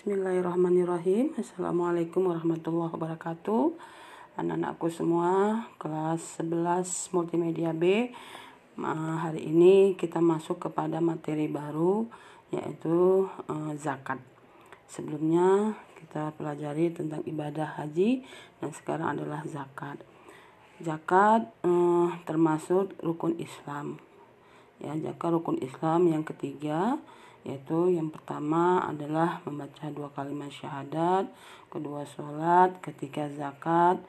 Bismillahirrahmanirrahim. Assalamualaikum warahmatullahi wabarakatuh. Anak-anakku semua, kelas 11 Multimedia B. Hari ini kita masuk kepada materi baru yaitu uh, zakat. Sebelumnya kita pelajari tentang ibadah haji dan sekarang adalah zakat. Zakat uh, termasuk rukun Islam. Ya, zakat rukun Islam yang ketiga yaitu yang pertama adalah membaca dua kalimat syahadat, kedua sholat, ketika zakat,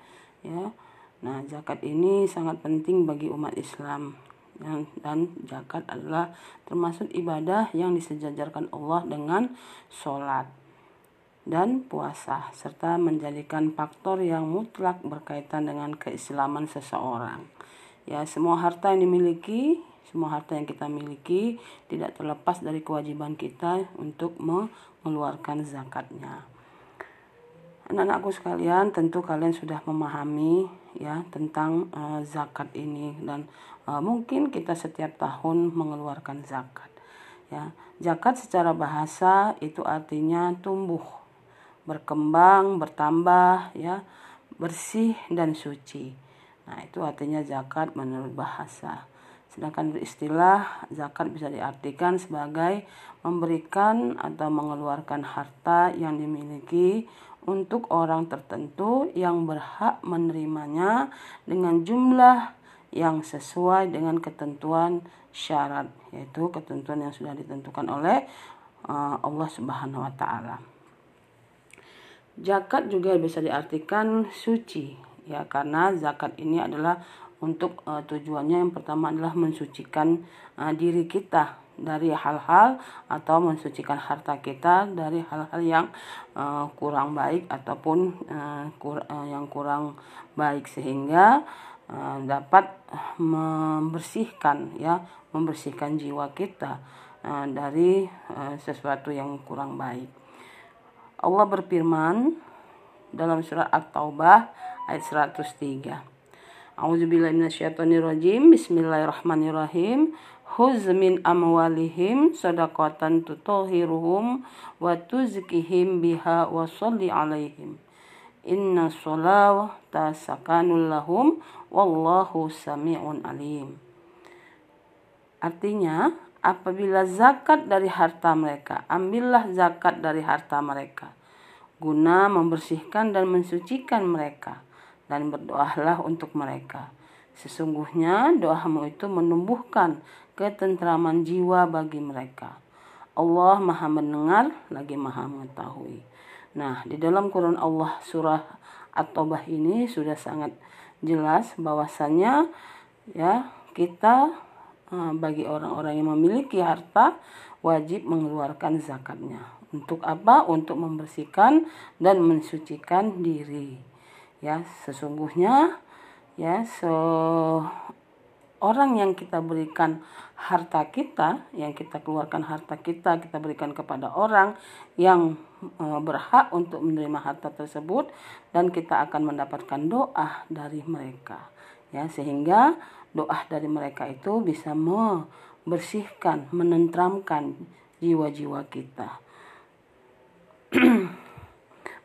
ya. Nah, zakat ini sangat penting bagi umat Islam dan, dan zakat adalah termasuk ibadah yang disejajarkan Allah dengan sholat dan puasa serta menjadikan faktor yang mutlak berkaitan dengan keislaman seseorang. Ya, semua harta yang dimiliki semua harta yang kita miliki tidak terlepas dari kewajiban kita untuk mengeluarkan zakatnya. Anak-anakku sekalian, tentu kalian sudah memahami ya tentang uh, zakat ini dan uh, mungkin kita setiap tahun mengeluarkan zakat. Ya, zakat secara bahasa itu artinya tumbuh, berkembang, bertambah, ya, bersih dan suci. Nah, itu artinya zakat menurut bahasa. Sedangkan istilah zakat bisa diartikan sebagai memberikan atau mengeluarkan harta yang dimiliki untuk orang tertentu yang berhak menerimanya dengan jumlah yang sesuai dengan ketentuan syarat yaitu ketentuan yang sudah ditentukan oleh uh, Allah Subhanahu wa taala. Zakat juga bisa diartikan suci ya karena zakat ini adalah untuk uh, tujuannya yang pertama adalah mensucikan uh, diri kita dari hal-hal atau mensucikan harta kita dari hal-hal yang uh, kurang baik ataupun uh, kur, uh, yang kurang baik sehingga uh, dapat membersihkan ya membersihkan jiwa kita uh, dari uh, sesuatu yang kurang baik. Allah berfirman dalam surat At-Taubah ayat 103 A'udzubillahiminasyaitonirrajim. Bismillahirrahmanirrahim. Huz min amwalihim sadaqatan tutahhiruhum wa tuzkihim biha wa salli alaihim. Inna sholawata sakanul lahum wallahu sami'un alim. Artinya, apabila zakat dari harta mereka, ambillah zakat dari harta mereka guna membersihkan dan mensucikan mereka dan berdoalah untuk mereka. Sesungguhnya doamu itu menumbuhkan ketentraman jiwa bagi mereka. Allah maha mendengar lagi maha mengetahui. Nah, di dalam Quran Allah surah At-Taubah ini sudah sangat jelas bahwasannya ya kita eh, bagi orang-orang yang memiliki harta wajib mengeluarkan zakatnya. Untuk apa? Untuk membersihkan dan mensucikan diri ya sesungguhnya ya so orang yang kita berikan harta kita yang kita keluarkan harta kita kita berikan kepada orang yang e, berhak untuk menerima harta tersebut dan kita akan mendapatkan doa dari mereka. Ya sehingga doa dari mereka itu bisa membersihkan menentramkan jiwa-jiwa kita.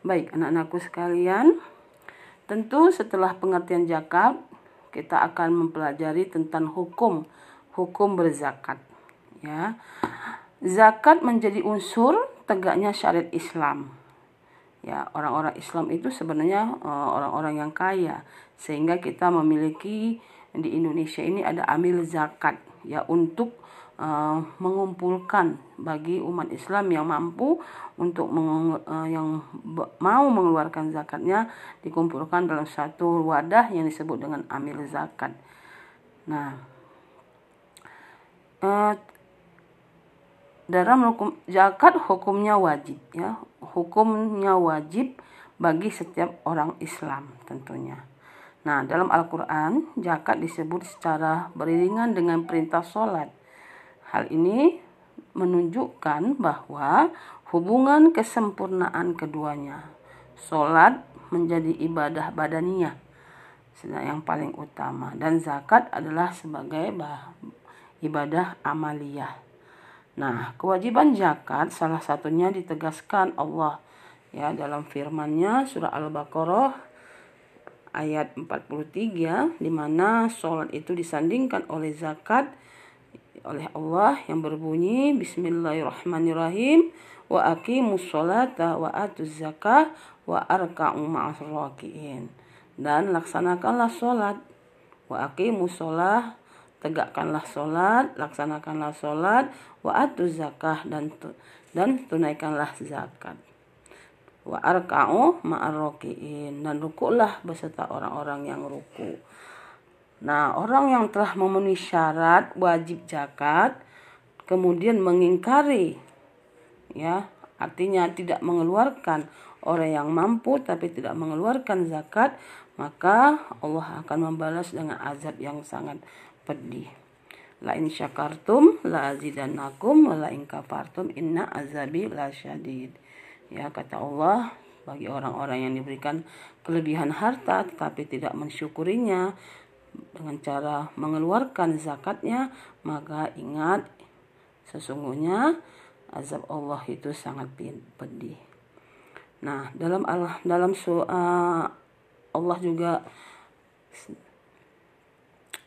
Baik anak-anakku sekalian Tentu setelah pengertian zakat, kita akan mempelajari tentang hukum hukum berzakat. Ya. Zakat menjadi unsur tegaknya syariat Islam. Ya, orang-orang Islam itu sebenarnya eh, orang-orang yang kaya sehingga kita memiliki di Indonesia ini ada amil zakat ya untuk uh, mengumpulkan bagi umat Islam yang mampu untuk meng, uh, yang mau mengeluarkan zakatnya dikumpulkan dalam satu wadah yang disebut dengan amil zakat. Nah, uh, dalam hukum zakat hukumnya wajib ya, hukumnya wajib bagi setiap orang Islam tentunya. Nah, dalam Al-Quran, zakat disebut secara beriringan dengan perintah sholat. Hal ini menunjukkan bahwa hubungan kesempurnaan keduanya. Solat menjadi ibadah badaniyah yang paling utama dan zakat adalah sebagai ibadah amaliyah. Nah, kewajiban zakat salah satunya ditegaskan Allah ya dalam firman-Nya surah Al-Baqarah ayat 43 di mana sholat itu disandingkan oleh zakat oleh Allah yang berbunyi Bismillahirrahmanirrahim wa aqimus sholata wa atuz zakah wa arka'u raki'in dan laksanakanlah sholat wa aqimus sholah tegakkanlah sholat, laksanakanlah sholat, wa atu zakah dan dan tunaikanlah zakat. Wa arka'u ma'arroki'in dan rukulah beserta orang-orang yang ruku. Nah, orang yang telah memenuhi syarat wajib zakat kemudian mengingkari ya, artinya tidak mengeluarkan orang yang mampu tapi tidak mengeluarkan zakat, maka Allah akan membalas dengan azab yang sangat pedih. La in syakartum la azidannakum wa la in kafartum inna azabi lasyadid. Ya kata Allah bagi orang-orang yang diberikan kelebihan harta tetapi tidak mensyukurinya dengan cara mengeluarkan zakatnya maka ingat sesungguhnya azab Allah itu sangat pedih. Nah, dalam Allah dalam uh, Allah juga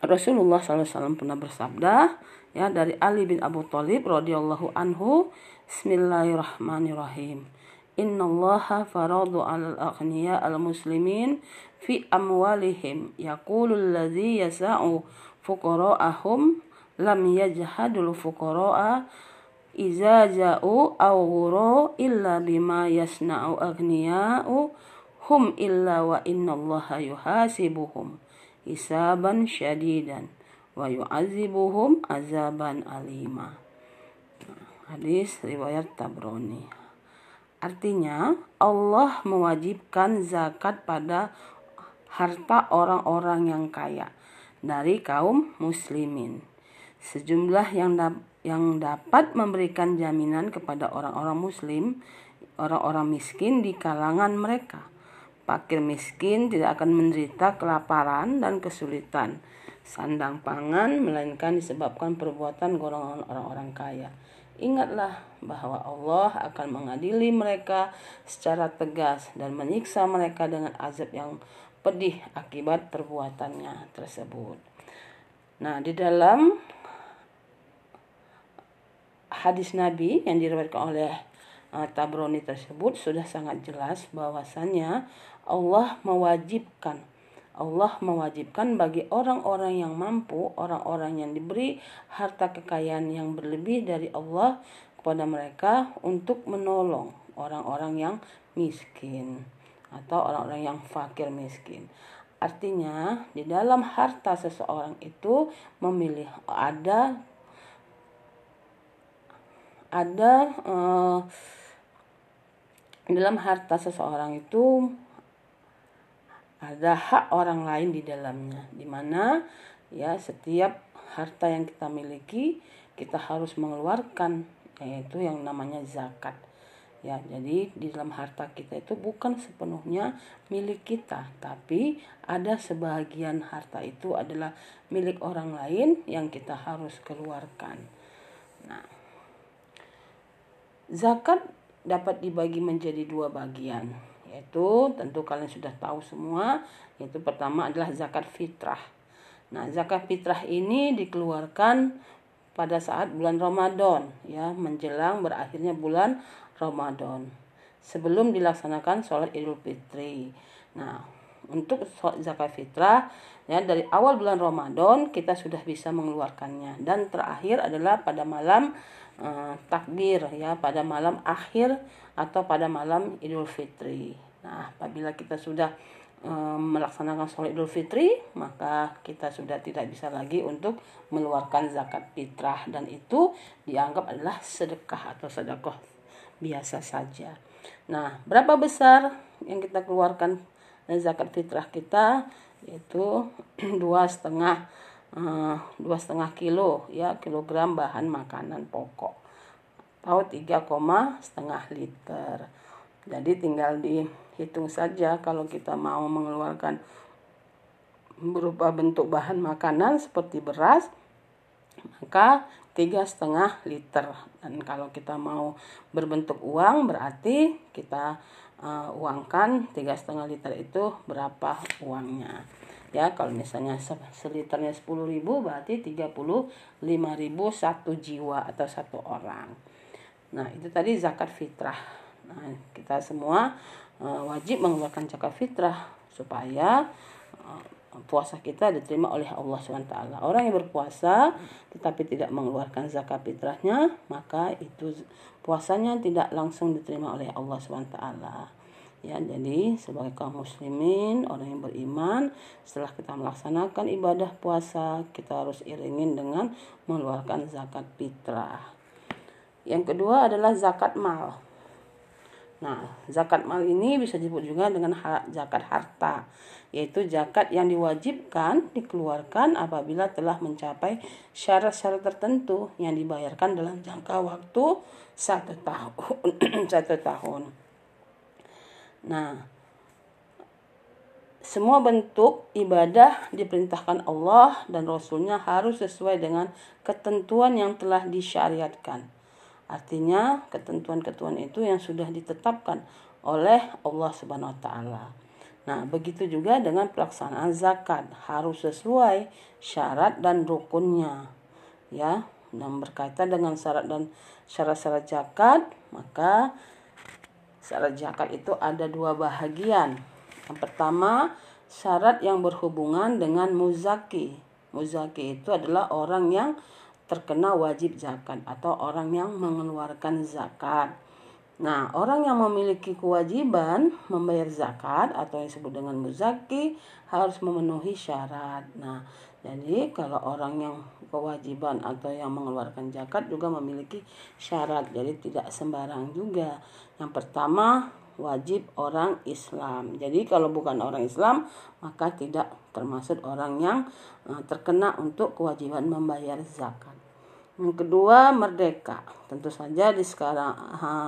Rasulullah SAW pernah bersabda ya dari Ali bin Abu Thalib radhiyallahu anhu Bismillahirrahmanirrahim Innallaha faradu 'alal aghniya al-muslimin fi amwalihim yaqulu alladhi yasa'u fuqara'ahum lam yajhadul fuqara'a iza ja'u aw ghuru illa bima yasna'u aghniya'u hum illa wa innallaha yuhasibuhum hisaban syadidan wa yu'azibuhum azaban alima. Hadis riwayat Tabrani. Artinya Allah mewajibkan zakat pada harta orang-orang yang kaya dari kaum muslimin. Sejumlah yang da yang dapat memberikan jaminan kepada orang-orang muslim, orang-orang miskin di kalangan mereka Fakir miskin tidak akan menderita kelaparan dan kesulitan. Sandang pangan melainkan disebabkan perbuatan golongan orang-orang kaya. Ingatlah bahwa Allah akan mengadili mereka secara tegas dan menyiksa mereka dengan azab yang pedih akibat perbuatannya tersebut. Nah, di dalam hadis Nabi yang diriwayatkan oleh uh, Tabroni tersebut sudah sangat jelas bahwasannya Allah mewajibkan Allah mewajibkan bagi orang-orang yang mampu, orang-orang yang diberi harta kekayaan yang berlebih dari Allah kepada mereka untuk menolong orang-orang yang miskin atau orang-orang yang fakir miskin. Artinya, di dalam harta seseorang itu memilih ada ada uh, dalam harta seseorang itu ada hak orang lain di dalamnya di mana ya setiap harta yang kita miliki kita harus mengeluarkan yaitu yang namanya zakat. Ya jadi di dalam harta kita itu bukan sepenuhnya milik kita tapi ada sebagian harta itu adalah milik orang lain yang kita harus keluarkan. Nah zakat dapat dibagi menjadi dua bagian yaitu tentu kalian sudah tahu semua yaitu pertama adalah zakat fitrah. Nah, zakat fitrah ini dikeluarkan pada saat bulan Ramadan ya, menjelang berakhirnya bulan Ramadan. Sebelum dilaksanakan sholat Idul Fitri. Nah, untuk zakat fitrah ya dari awal bulan Ramadan kita sudah bisa mengeluarkannya dan terakhir adalah pada malam uh, takbir ya pada malam akhir atau pada malam Idul Fitri. Nah, apabila kita sudah um, melaksanakan sholat Idul Fitri, maka kita sudah tidak bisa lagi untuk mengeluarkan zakat fitrah dan itu dianggap adalah sedekah atau sedekah biasa saja. Nah, berapa besar yang kita keluarkan zakat fitrah kita yaitu dua setengah eh, dua setengah kilo ya kilogram bahan makanan pokok. Atau 3, setengah liter. Jadi tinggal dihitung saja kalau kita mau mengeluarkan berupa bentuk bahan makanan seperti beras, maka tiga setengah liter. Dan kalau kita mau berbentuk uang berarti kita uh, uangkan tiga setengah liter itu berapa uangnya ya. Kalau misalnya seliternya 10.000 berarti 35.000 satu jiwa atau satu orang. Nah itu tadi zakat fitrah. Nah kita semua uh, wajib mengeluarkan zakat fitrah supaya uh, puasa kita diterima oleh Allah SWT. Orang yang berpuasa tetapi tidak mengeluarkan zakat fitrahnya, maka itu puasanya tidak langsung diterima oleh Allah SWT ya jadi sebagai kaum muslimin orang yang beriman setelah kita melaksanakan ibadah puasa kita harus iringin dengan mengeluarkan zakat fitrah. Yang kedua adalah zakat mal. Nah zakat mal ini bisa disebut juga dengan zakat harta yaitu zakat yang diwajibkan dikeluarkan apabila telah mencapai syarat-syarat tertentu yang dibayarkan dalam jangka waktu satu tahun satu tahun Nah, semua bentuk ibadah diperintahkan Allah dan Rasulnya harus sesuai dengan ketentuan yang telah disyariatkan. Artinya ketentuan-ketentuan itu yang sudah ditetapkan oleh Allah Subhanahu wa taala. Nah, begitu juga dengan pelaksanaan zakat harus sesuai syarat dan rukunnya. Ya, dan berkaitan dengan syarat dan syarat-syarat zakat, maka Syarat zakat itu ada dua bahagian. Yang pertama, syarat yang berhubungan dengan muzaki. Muzaki itu adalah orang yang terkena wajib zakat atau orang yang mengeluarkan zakat. Nah, orang yang memiliki kewajiban membayar zakat atau yang disebut dengan muzaki harus memenuhi syarat. Nah, jadi kalau orang yang kewajiban atau yang mengeluarkan zakat juga memiliki syarat. Jadi tidak sembarang juga. Yang pertama, wajib orang Islam. Jadi kalau bukan orang Islam, maka tidak termasuk orang yang eh, terkena untuk kewajiban membayar zakat. Yang kedua, merdeka. Tentu saja di sekarang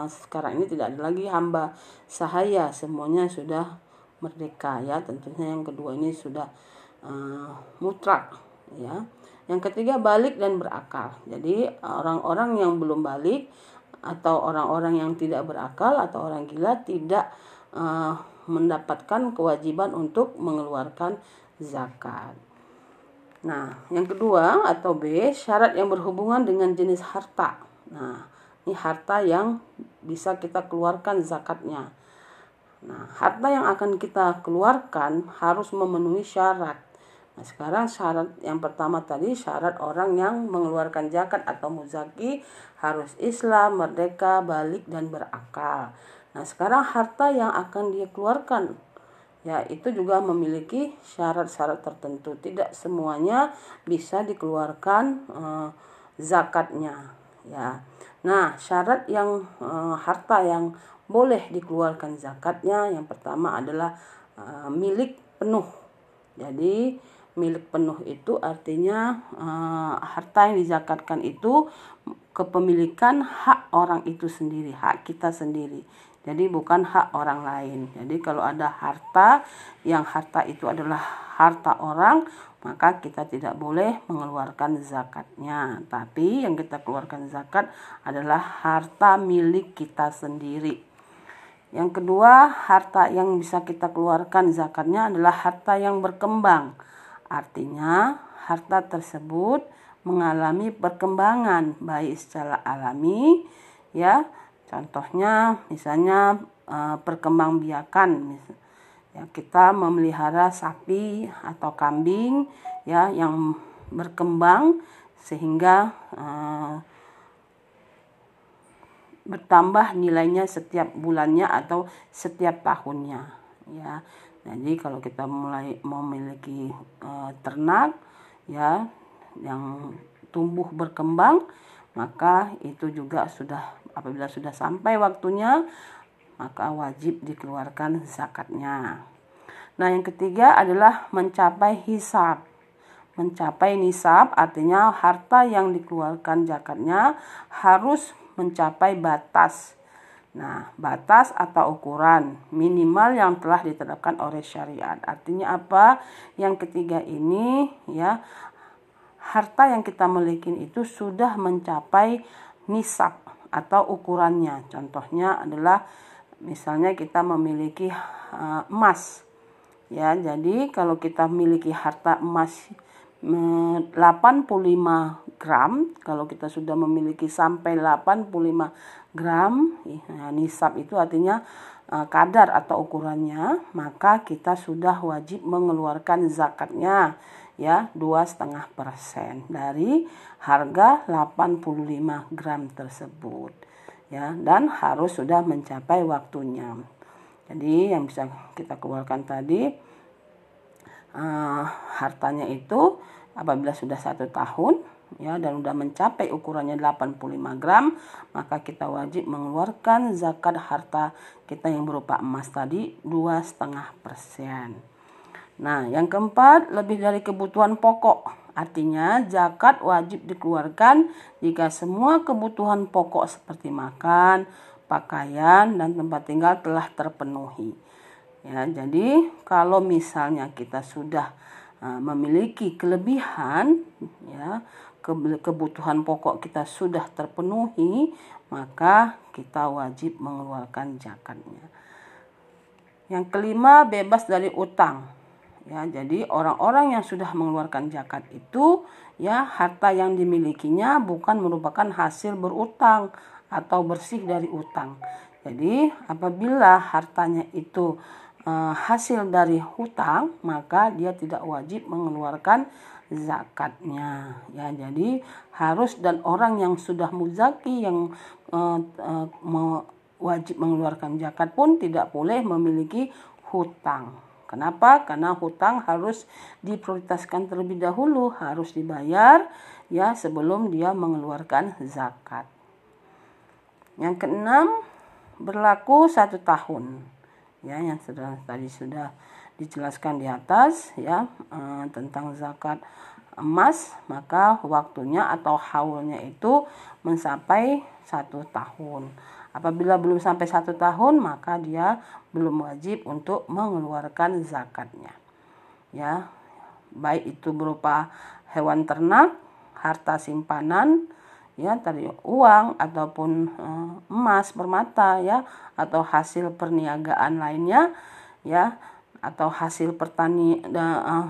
sekarang ini tidak ada lagi hamba sahaya, semuanya sudah merdeka ya. Tentunya yang kedua ini sudah uh, mutlak ya. Yang ketiga, balik dan berakal. Jadi orang-orang yang belum balik atau orang-orang yang tidak berakal atau orang gila tidak uh, mendapatkan kewajiban untuk mengeluarkan zakat. Nah, yang kedua atau B, syarat yang berhubungan dengan jenis harta. Nah, ini harta yang bisa kita keluarkan zakatnya. Nah, harta yang akan kita keluarkan harus memenuhi syarat. Nah, sekarang syarat yang pertama tadi syarat orang yang mengeluarkan zakat atau muzaki harus Islam, merdeka, balik dan berakal. Nah, sekarang harta yang akan dia keluarkan ya itu juga memiliki syarat-syarat tertentu. Tidak semuanya bisa dikeluarkan eh, zakatnya ya. Nah, syarat yang eh, harta yang boleh dikeluarkan zakatnya yang pertama adalah eh, milik penuh. Jadi milik penuh itu artinya uh, harta yang dizakatkan itu kepemilikan hak orang itu sendiri, hak kita sendiri. Jadi bukan hak orang lain. Jadi kalau ada harta yang harta itu adalah harta orang, maka kita tidak boleh mengeluarkan zakatnya. Tapi yang kita keluarkan zakat adalah harta milik kita sendiri. Yang kedua, harta yang bisa kita keluarkan zakatnya adalah harta yang berkembang Artinya, harta tersebut mengalami perkembangan baik secara alami ya. Contohnya misalnya e, perkembangbiakan ya kita memelihara sapi atau kambing ya yang berkembang sehingga e, bertambah nilainya setiap bulannya atau setiap tahunnya ya jadi kalau kita mulai memiliki uh, ternak ya yang tumbuh berkembang maka itu juga sudah apabila sudah sampai waktunya maka wajib dikeluarkan zakatnya. Nah, yang ketiga adalah mencapai hisab. Mencapai nisab artinya harta yang dikeluarkan zakatnya harus mencapai batas Nah, batas atau ukuran minimal yang telah ditetapkan oleh syariat. Artinya apa? Yang ketiga ini ya harta yang kita miliki itu sudah mencapai nisab atau ukurannya. Contohnya adalah misalnya kita memiliki uh, emas. Ya, jadi kalau kita memiliki harta emas 85 gram, kalau kita sudah memiliki sampai 85 gram, ya, nisab itu artinya uh, kadar atau ukurannya, maka kita sudah wajib mengeluarkan zakatnya ya dua setengah persen dari harga 85 gram tersebut ya dan harus sudah mencapai waktunya. Jadi yang bisa kita keluarkan tadi uh, hartanya itu apabila sudah satu tahun ya dan sudah mencapai ukurannya 85 gram maka kita wajib mengeluarkan zakat harta kita yang berupa emas tadi dua setengah persen Nah, yang keempat, lebih dari kebutuhan pokok. Artinya, zakat wajib dikeluarkan jika semua kebutuhan pokok seperti makan, pakaian, dan tempat tinggal telah terpenuhi. Ya, jadi kalau misalnya kita sudah uh, memiliki kelebihan, ya, kebutuhan pokok kita sudah terpenuhi, maka kita wajib mengeluarkan zakatnya. Yang kelima, bebas dari utang. Ya, jadi orang-orang yang sudah mengeluarkan zakat itu ya harta yang dimilikinya bukan merupakan hasil berutang atau bersih dari utang. Jadi apabila hartanya itu e, hasil dari hutang, maka dia tidak wajib mengeluarkan zakatnya. Ya, jadi harus dan orang yang sudah muzaki yang e, e, wajib mengeluarkan zakat pun tidak boleh memiliki hutang. Kenapa? Karena hutang harus diprioritaskan terlebih dahulu, harus dibayar ya sebelum dia mengeluarkan zakat. Yang keenam, berlaku satu tahun. Ya, yang sudah tadi sudah dijelaskan di atas ya eh, tentang zakat emas, maka waktunya atau haulnya itu mencapai satu tahun. Apabila belum sampai satu tahun, maka dia belum wajib untuk mengeluarkan zakatnya. Ya, baik itu berupa hewan ternak, harta simpanan, ya tadi uang ataupun uh, emas permata ya atau hasil perniagaan lainnya ya atau hasil pertani uh,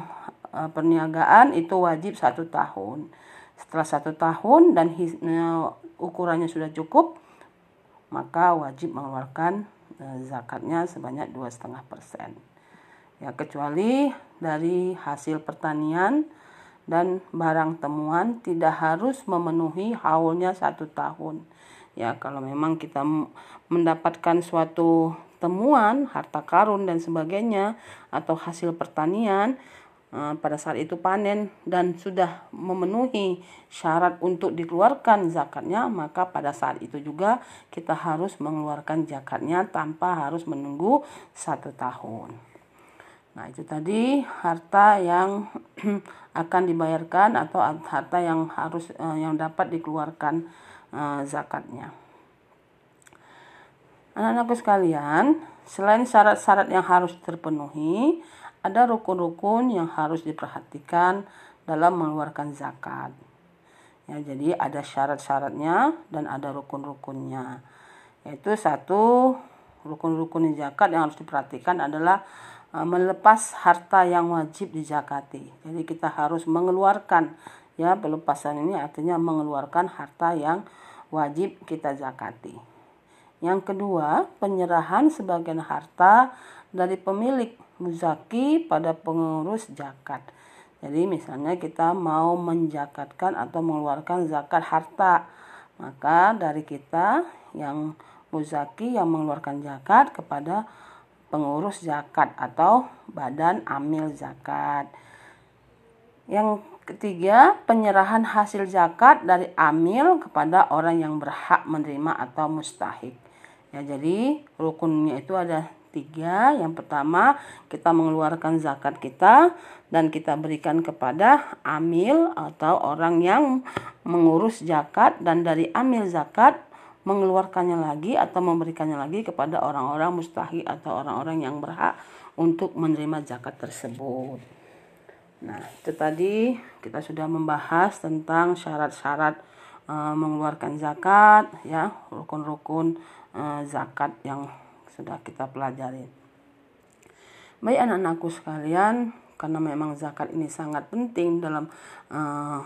uh, perniagaan itu wajib satu tahun setelah satu tahun dan uh, ukurannya sudah cukup maka wajib mengeluarkan zakatnya sebanyak dua setengah persen. Ya kecuali dari hasil pertanian dan barang temuan tidak harus memenuhi haulnya satu tahun. Ya kalau memang kita mendapatkan suatu temuan harta karun dan sebagainya atau hasil pertanian Eh, pada saat itu panen dan sudah memenuhi syarat untuk dikeluarkan zakatnya, maka pada saat itu juga kita harus mengeluarkan zakatnya tanpa harus menunggu satu tahun. Nah itu tadi harta yang akan dibayarkan atau harta yang harus eh, yang dapat dikeluarkan eh, zakatnya. Anak-anakku sekalian, selain syarat-syarat yang harus terpenuhi, ada rukun-rukun yang harus diperhatikan dalam mengeluarkan zakat. Ya, jadi ada syarat-syaratnya dan ada rukun-rukunnya. Yaitu satu rukun-rukun zakat yang harus diperhatikan adalah melepas harta yang wajib dizakati. Jadi kita harus mengeluarkan ya pelepasan ini artinya mengeluarkan harta yang wajib kita zakati. Yang kedua, penyerahan sebagian harta dari pemilik muzaki pada pengurus zakat. Jadi misalnya kita mau menjakatkan atau mengeluarkan zakat harta, maka dari kita yang muzaki yang mengeluarkan zakat kepada pengurus zakat atau badan amil zakat. Yang ketiga, penyerahan hasil zakat dari amil kepada orang yang berhak menerima atau mustahik. Ya, jadi rukunnya itu ada tiga. Yang pertama, kita mengeluarkan zakat kita dan kita berikan kepada amil atau orang yang mengurus zakat dan dari amil zakat mengeluarkannya lagi atau memberikannya lagi kepada orang-orang mustahik atau orang-orang yang berhak untuk menerima zakat tersebut. Nah, itu tadi kita sudah membahas tentang syarat-syarat e, mengeluarkan zakat, ya, rukun-rukun e, zakat yang sudah kita pelajari. Baik anak-anakku sekalian, karena memang zakat ini sangat penting dalam uh,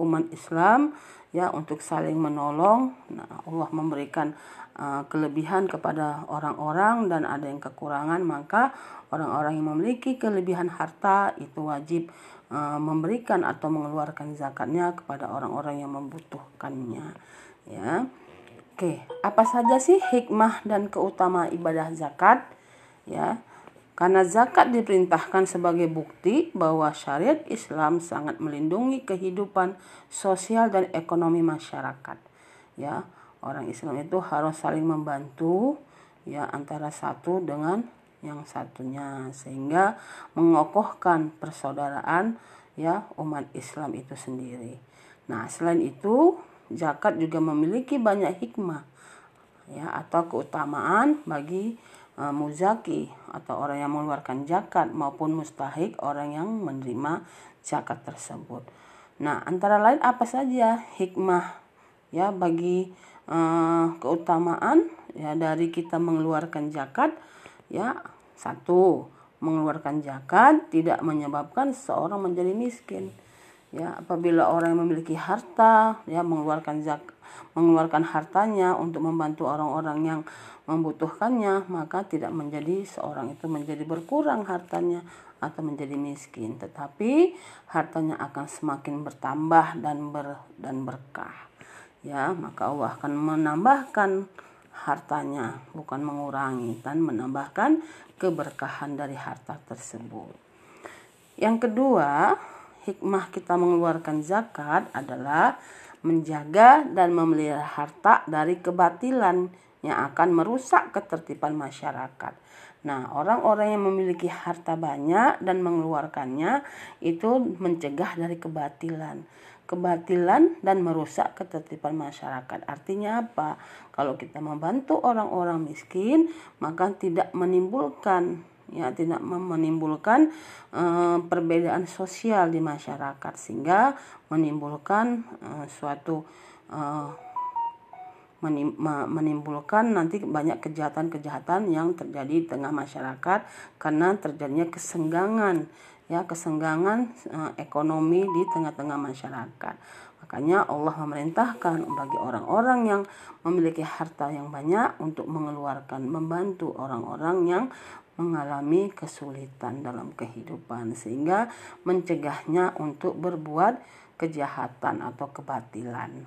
umat Islam ya untuk saling menolong. Nah, Allah memberikan uh, kelebihan kepada orang-orang dan ada yang kekurangan, maka orang-orang yang memiliki kelebihan harta itu wajib uh, memberikan atau mengeluarkan zakatnya kepada orang-orang yang membutuhkannya. Ya. Oke, apa saja sih hikmah dan keutamaan ibadah zakat? Ya. Karena zakat diperintahkan sebagai bukti bahwa syariat Islam sangat melindungi kehidupan sosial dan ekonomi masyarakat. Ya, orang Islam itu harus saling membantu ya antara satu dengan yang satunya sehingga mengokohkan persaudaraan ya umat Islam itu sendiri. Nah, selain itu zakat juga memiliki banyak hikmah ya atau keutamaan bagi uh, muzaki atau orang yang mengeluarkan zakat maupun mustahik orang yang menerima zakat tersebut. Nah, antara lain apa saja hikmah ya bagi uh, keutamaan ya dari kita mengeluarkan zakat ya satu mengeluarkan zakat tidak menyebabkan seorang menjadi miskin ya apabila orang yang memiliki harta ya mengeluarkan zakat mengeluarkan hartanya untuk membantu orang-orang yang membutuhkannya, maka tidak menjadi seorang itu menjadi berkurang hartanya atau menjadi miskin, tetapi hartanya akan semakin bertambah dan ber dan berkah. Ya, maka Allah akan menambahkan hartanya, bukan mengurangi dan menambahkan keberkahan dari harta tersebut. Yang kedua, hikmah kita mengeluarkan zakat adalah menjaga dan memelihara harta dari kebatilan yang akan merusak ketertiban masyarakat. Nah, orang-orang yang memiliki harta banyak dan mengeluarkannya itu mencegah dari kebatilan. Kebatilan dan merusak ketertiban masyarakat. Artinya apa? Kalau kita membantu orang-orang miskin, maka tidak menimbulkan ya tidak menimbulkan uh, perbedaan sosial di masyarakat sehingga menimbulkan uh, suatu uh, menimbulkan nanti banyak kejahatan-kejahatan yang terjadi di tengah masyarakat karena terjadinya kesenggangan ya kesenggangan uh, ekonomi di tengah-tengah masyarakat. Makanya Allah memerintahkan bagi orang-orang yang memiliki harta yang banyak untuk mengeluarkan membantu orang-orang yang mengalami kesulitan dalam kehidupan sehingga mencegahnya untuk berbuat kejahatan atau kebatilan.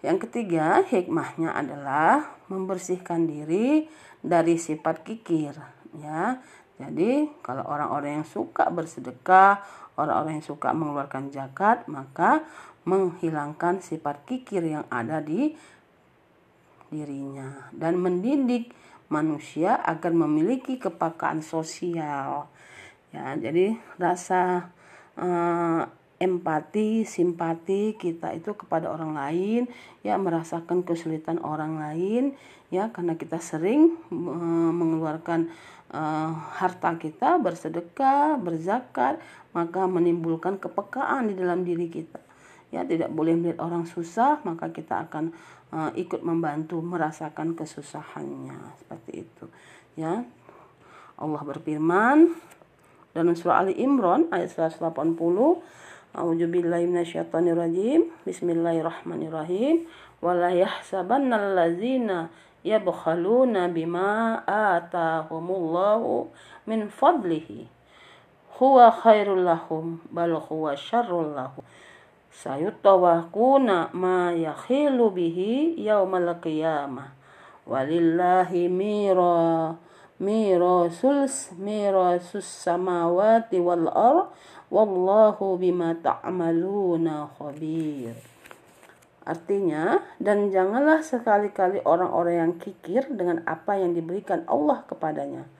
Yang ketiga, hikmahnya adalah membersihkan diri dari sifat kikir, ya. Jadi, kalau orang-orang yang suka bersedekah, orang-orang yang suka mengeluarkan zakat, maka menghilangkan sifat kikir yang ada di dirinya dan mendidik manusia agar memiliki kepakaan sosial. Ya, jadi rasa uh, empati, simpati kita itu kepada orang lain, ya merasakan kesulitan orang lain, ya karena kita sering uh, mengeluarkan uh, harta kita bersedekah, berzakat, maka menimbulkan kepekaan di dalam diri kita. Ya tidak boleh melihat orang susah, maka kita akan uh, ikut membantu merasakan kesusahannya seperti itu. Ya Allah berfirman dalam surah Ali Imran ayat 180 A'udzubillahi minasyaitonirrajim. Bismillahirrahmanirrahim. Wala yahsabanna allazina yabkhaluna bima atahumullahu min fadlihi. Huwa khairul lahum bal huwa syarrul lahum. Sayutawakuna ma yakhilu bihi yaumal qiyamah. Walillahi mira mirasul mirasus samawati wal ardh Wallahu bima ta'maluna khabir. Artinya, dan janganlah sekali-kali orang-orang yang kikir dengan apa yang diberikan Allah kepadanya.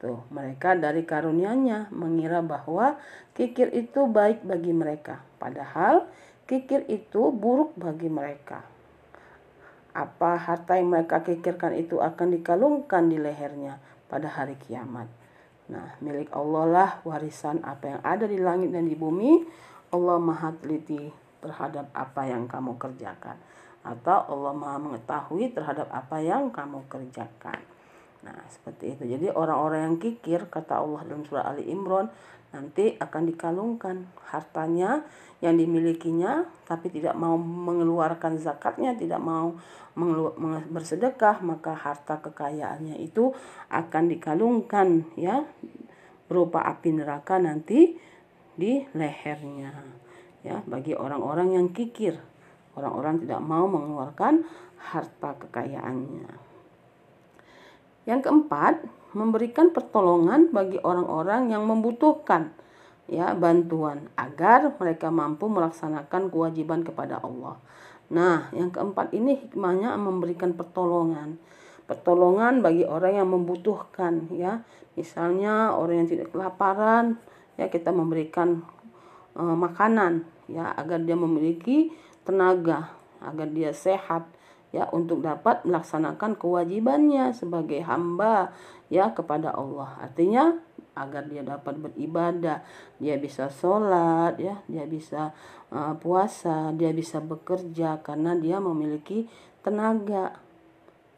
Tuh, mereka dari karunia-Nya mengira bahwa kikir itu baik bagi mereka, padahal kikir itu buruk bagi mereka. Apa harta yang mereka kikirkan itu akan dikalungkan di lehernya pada hari kiamat. Nah, milik Allah lah warisan apa yang ada di langit dan di bumi. Allah Maha teliti terhadap apa yang kamu kerjakan atau Allah Maha mengetahui terhadap apa yang kamu kerjakan. Nah, seperti itu. Jadi orang-orang yang kikir kata Allah dalam surah Ali Imran nanti akan dikalungkan hartanya yang dimilikinya tapi tidak mau mengeluarkan zakatnya, tidak mau bersedekah, maka harta kekayaannya itu akan dikalungkan ya berupa api neraka nanti di lehernya. Ya, bagi orang-orang yang kikir, orang-orang tidak mau mengeluarkan harta kekayaannya. Yang keempat, memberikan pertolongan bagi orang-orang yang membutuhkan ya bantuan agar mereka mampu melaksanakan kewajiban kepada Allah. Nah, yang keempat ini hikmahnya memberikan pertolongan. Pertolongan bagi orang yang membutuhkan ya. Misalnya orang yang tidak kelaparan, ya kita memberikan e, makanan ya agar dia memiliki tenaga, agar dia sehat ya untuk dapat melaksanakan kewajibannya sebagai hamba ya kepada Allah. Artinya agar dia dapat beribadah, dia bisa sholat, ya, dia bisa uh, puasa, dia bisa bekerja karena dia memiliki tenaga.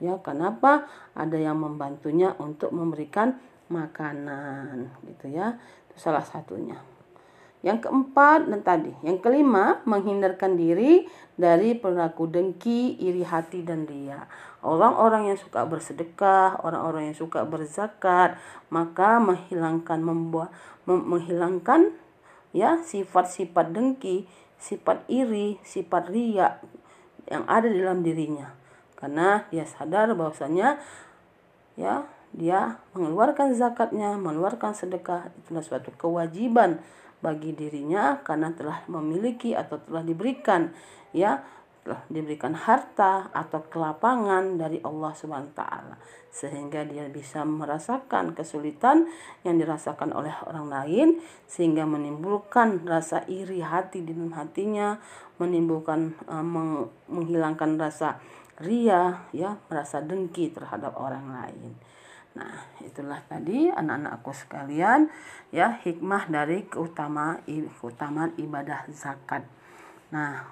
Ya, kenapa? Ada yang membantunya untuk memberikan makanan, gitu ya. Itu salah satunya. Yang keempat dan tadi, yang kelima menghindarkan diri dari perilaku dengki, iri hati dan ria. Orang-orang yang suka bersedekah, orang-orang yang suka berzakat, maka menghilangkan membuat menghilangkan ya sifat-sifat dengki, sifat iri, sifat ria yang ada di dalam dirinya. Karena dia sadar bahwasanya ya dia mengeluarkan zakatnya, mengeluarkan sedekah itulah suatu kewajiban bagi dirinya karena telah memiliki atau telah diberikan ya telah diberikan harta atau kelapangan dari Allah Subhanahu taala sehingga dia bisa merasakan kesulitan yang dirasakan oleh orang lain sehingga menimbulkan rasa iri hati di dalam hatinya menimbulkan uh, menghilangkan rasa ria ya merasa dengki terhadap orang lain Nah, itulah tadi anak-anakku sekalian ya hikmah dari keutama keutamaan ibadah zakat. Nah,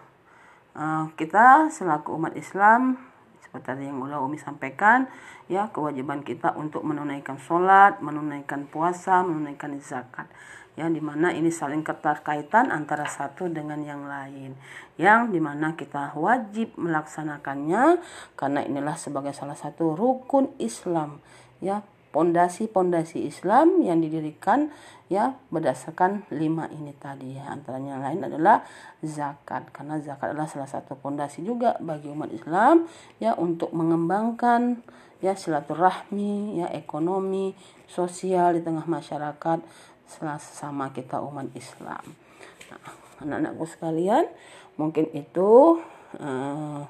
eh, kita selaku umat Islam seperti yang udah Umi sampaikan ya kewajiban kita untuk menunaikan sholat, menunaikan puasa, menunaikan zakat. Ya di mana ini saling keterkaitan antara satu dengan yang lain. Yang di mana kita wajib melaksanakannya karena inilah sebagai salah satu rukun Islam ya pondasi-pondasi Islam yang didirikan ya berdasarkan lima ini tadi ya antaranya lain adalah zakat karena zakat adalah salah satu pondasi juga bagi umat Islam ya untuk mengembangkan ya silaturahmi ya ekonomi sosial di tengah masyarakat sesama kita umat Islam nah, anak-anakku sekalian mungkin itu uh,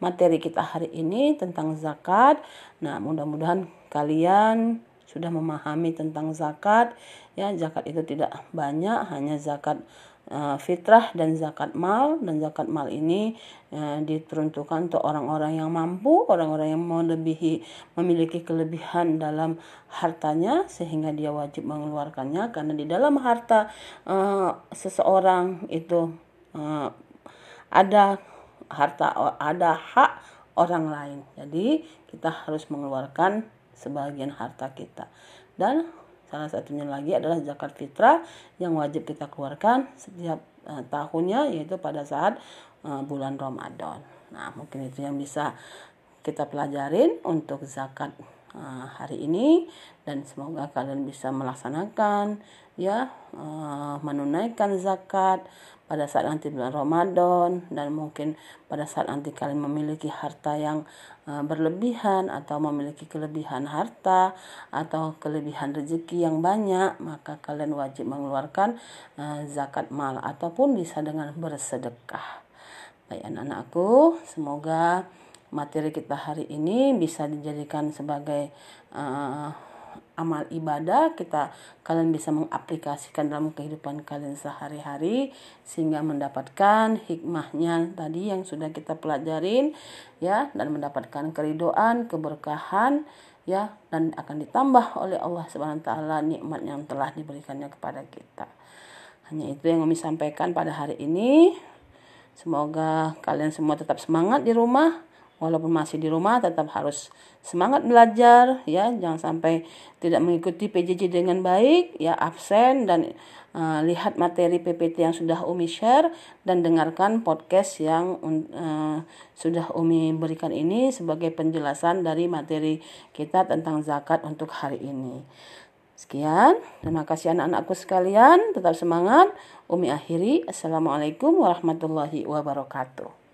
materi kita hari ini tentang zakat. Nah, mudah-mudahan kalian sudah memahami tentang zakat. Ya, zakat itu tidak banyak, hanya zakat uh, fitrah dan zakat mal dan zakat mal ini uh, diperuntukkan untuk orang-orang yang mampu, orang-orang yang melebihi memiliki kelebihan dalam hartanya sehingga dia wajib mengeluarkannya karena di dalam harta uh, seseorang itu uh, ada harta ada hak orang lain. Jadi kita harus mengeluarkan sebagian harta kita. Dan salah satunya lagi adalah zakat fitrah yang wajib kita keluarkan setiap uh, tahunnya yaitu pada saat uh, bulan Ramadan. Nah, mungkin itu yang bisa kita pelajarin untuk zakat uh, hari ini dan semoga kalian bisa melaksanakan ya menunaikan zakat pada saat nanti bulan Ramadan dan mungkin pada saat nanti kalian memiliki harta yang uh, berlebihan atau memiliki kelebihan harta atau kelebihan rezeki yang banyak maka kalian wajib mengeluarkan uh, zakat mal ataupun bisa dengan bersedekah. Baik anak-anakku, semoga materi kita hari ini bisa dijadikan sebagai uh, amal ibadah kita kalian bisa mengaplikasikan dalam kehidupan kalian sehari-hari sehingga mendapatkan hikmahnya tadi yang sudah kita pelajarin ya dan mendapatkan keridoan keberkahan ya dan akan ditambah oleh Allah Subhanahu taala nikmat yang telah diberikannya kepada kita. Hanya itu yang kami sampaikan pada hari ini. Semoga kalian semua tetap semangat di rumah walaupun masih di rumah tetap harus semangat belajar ya jangan sampai tidak mengikuti PJJ dengan baik ya absen dan uh, lihat materi PPT yang sudah Umi share dan dengarkan podcast yang uh, sudah Umi berikan ini sebagai penjelasan dari materi kita tentang zakat untuk hari ini. Sekian, terima kasih anak-anakku sekalian, tetap semangat. Umi akhiri, Assalamualaikum warahmatullahi wabarakatuh.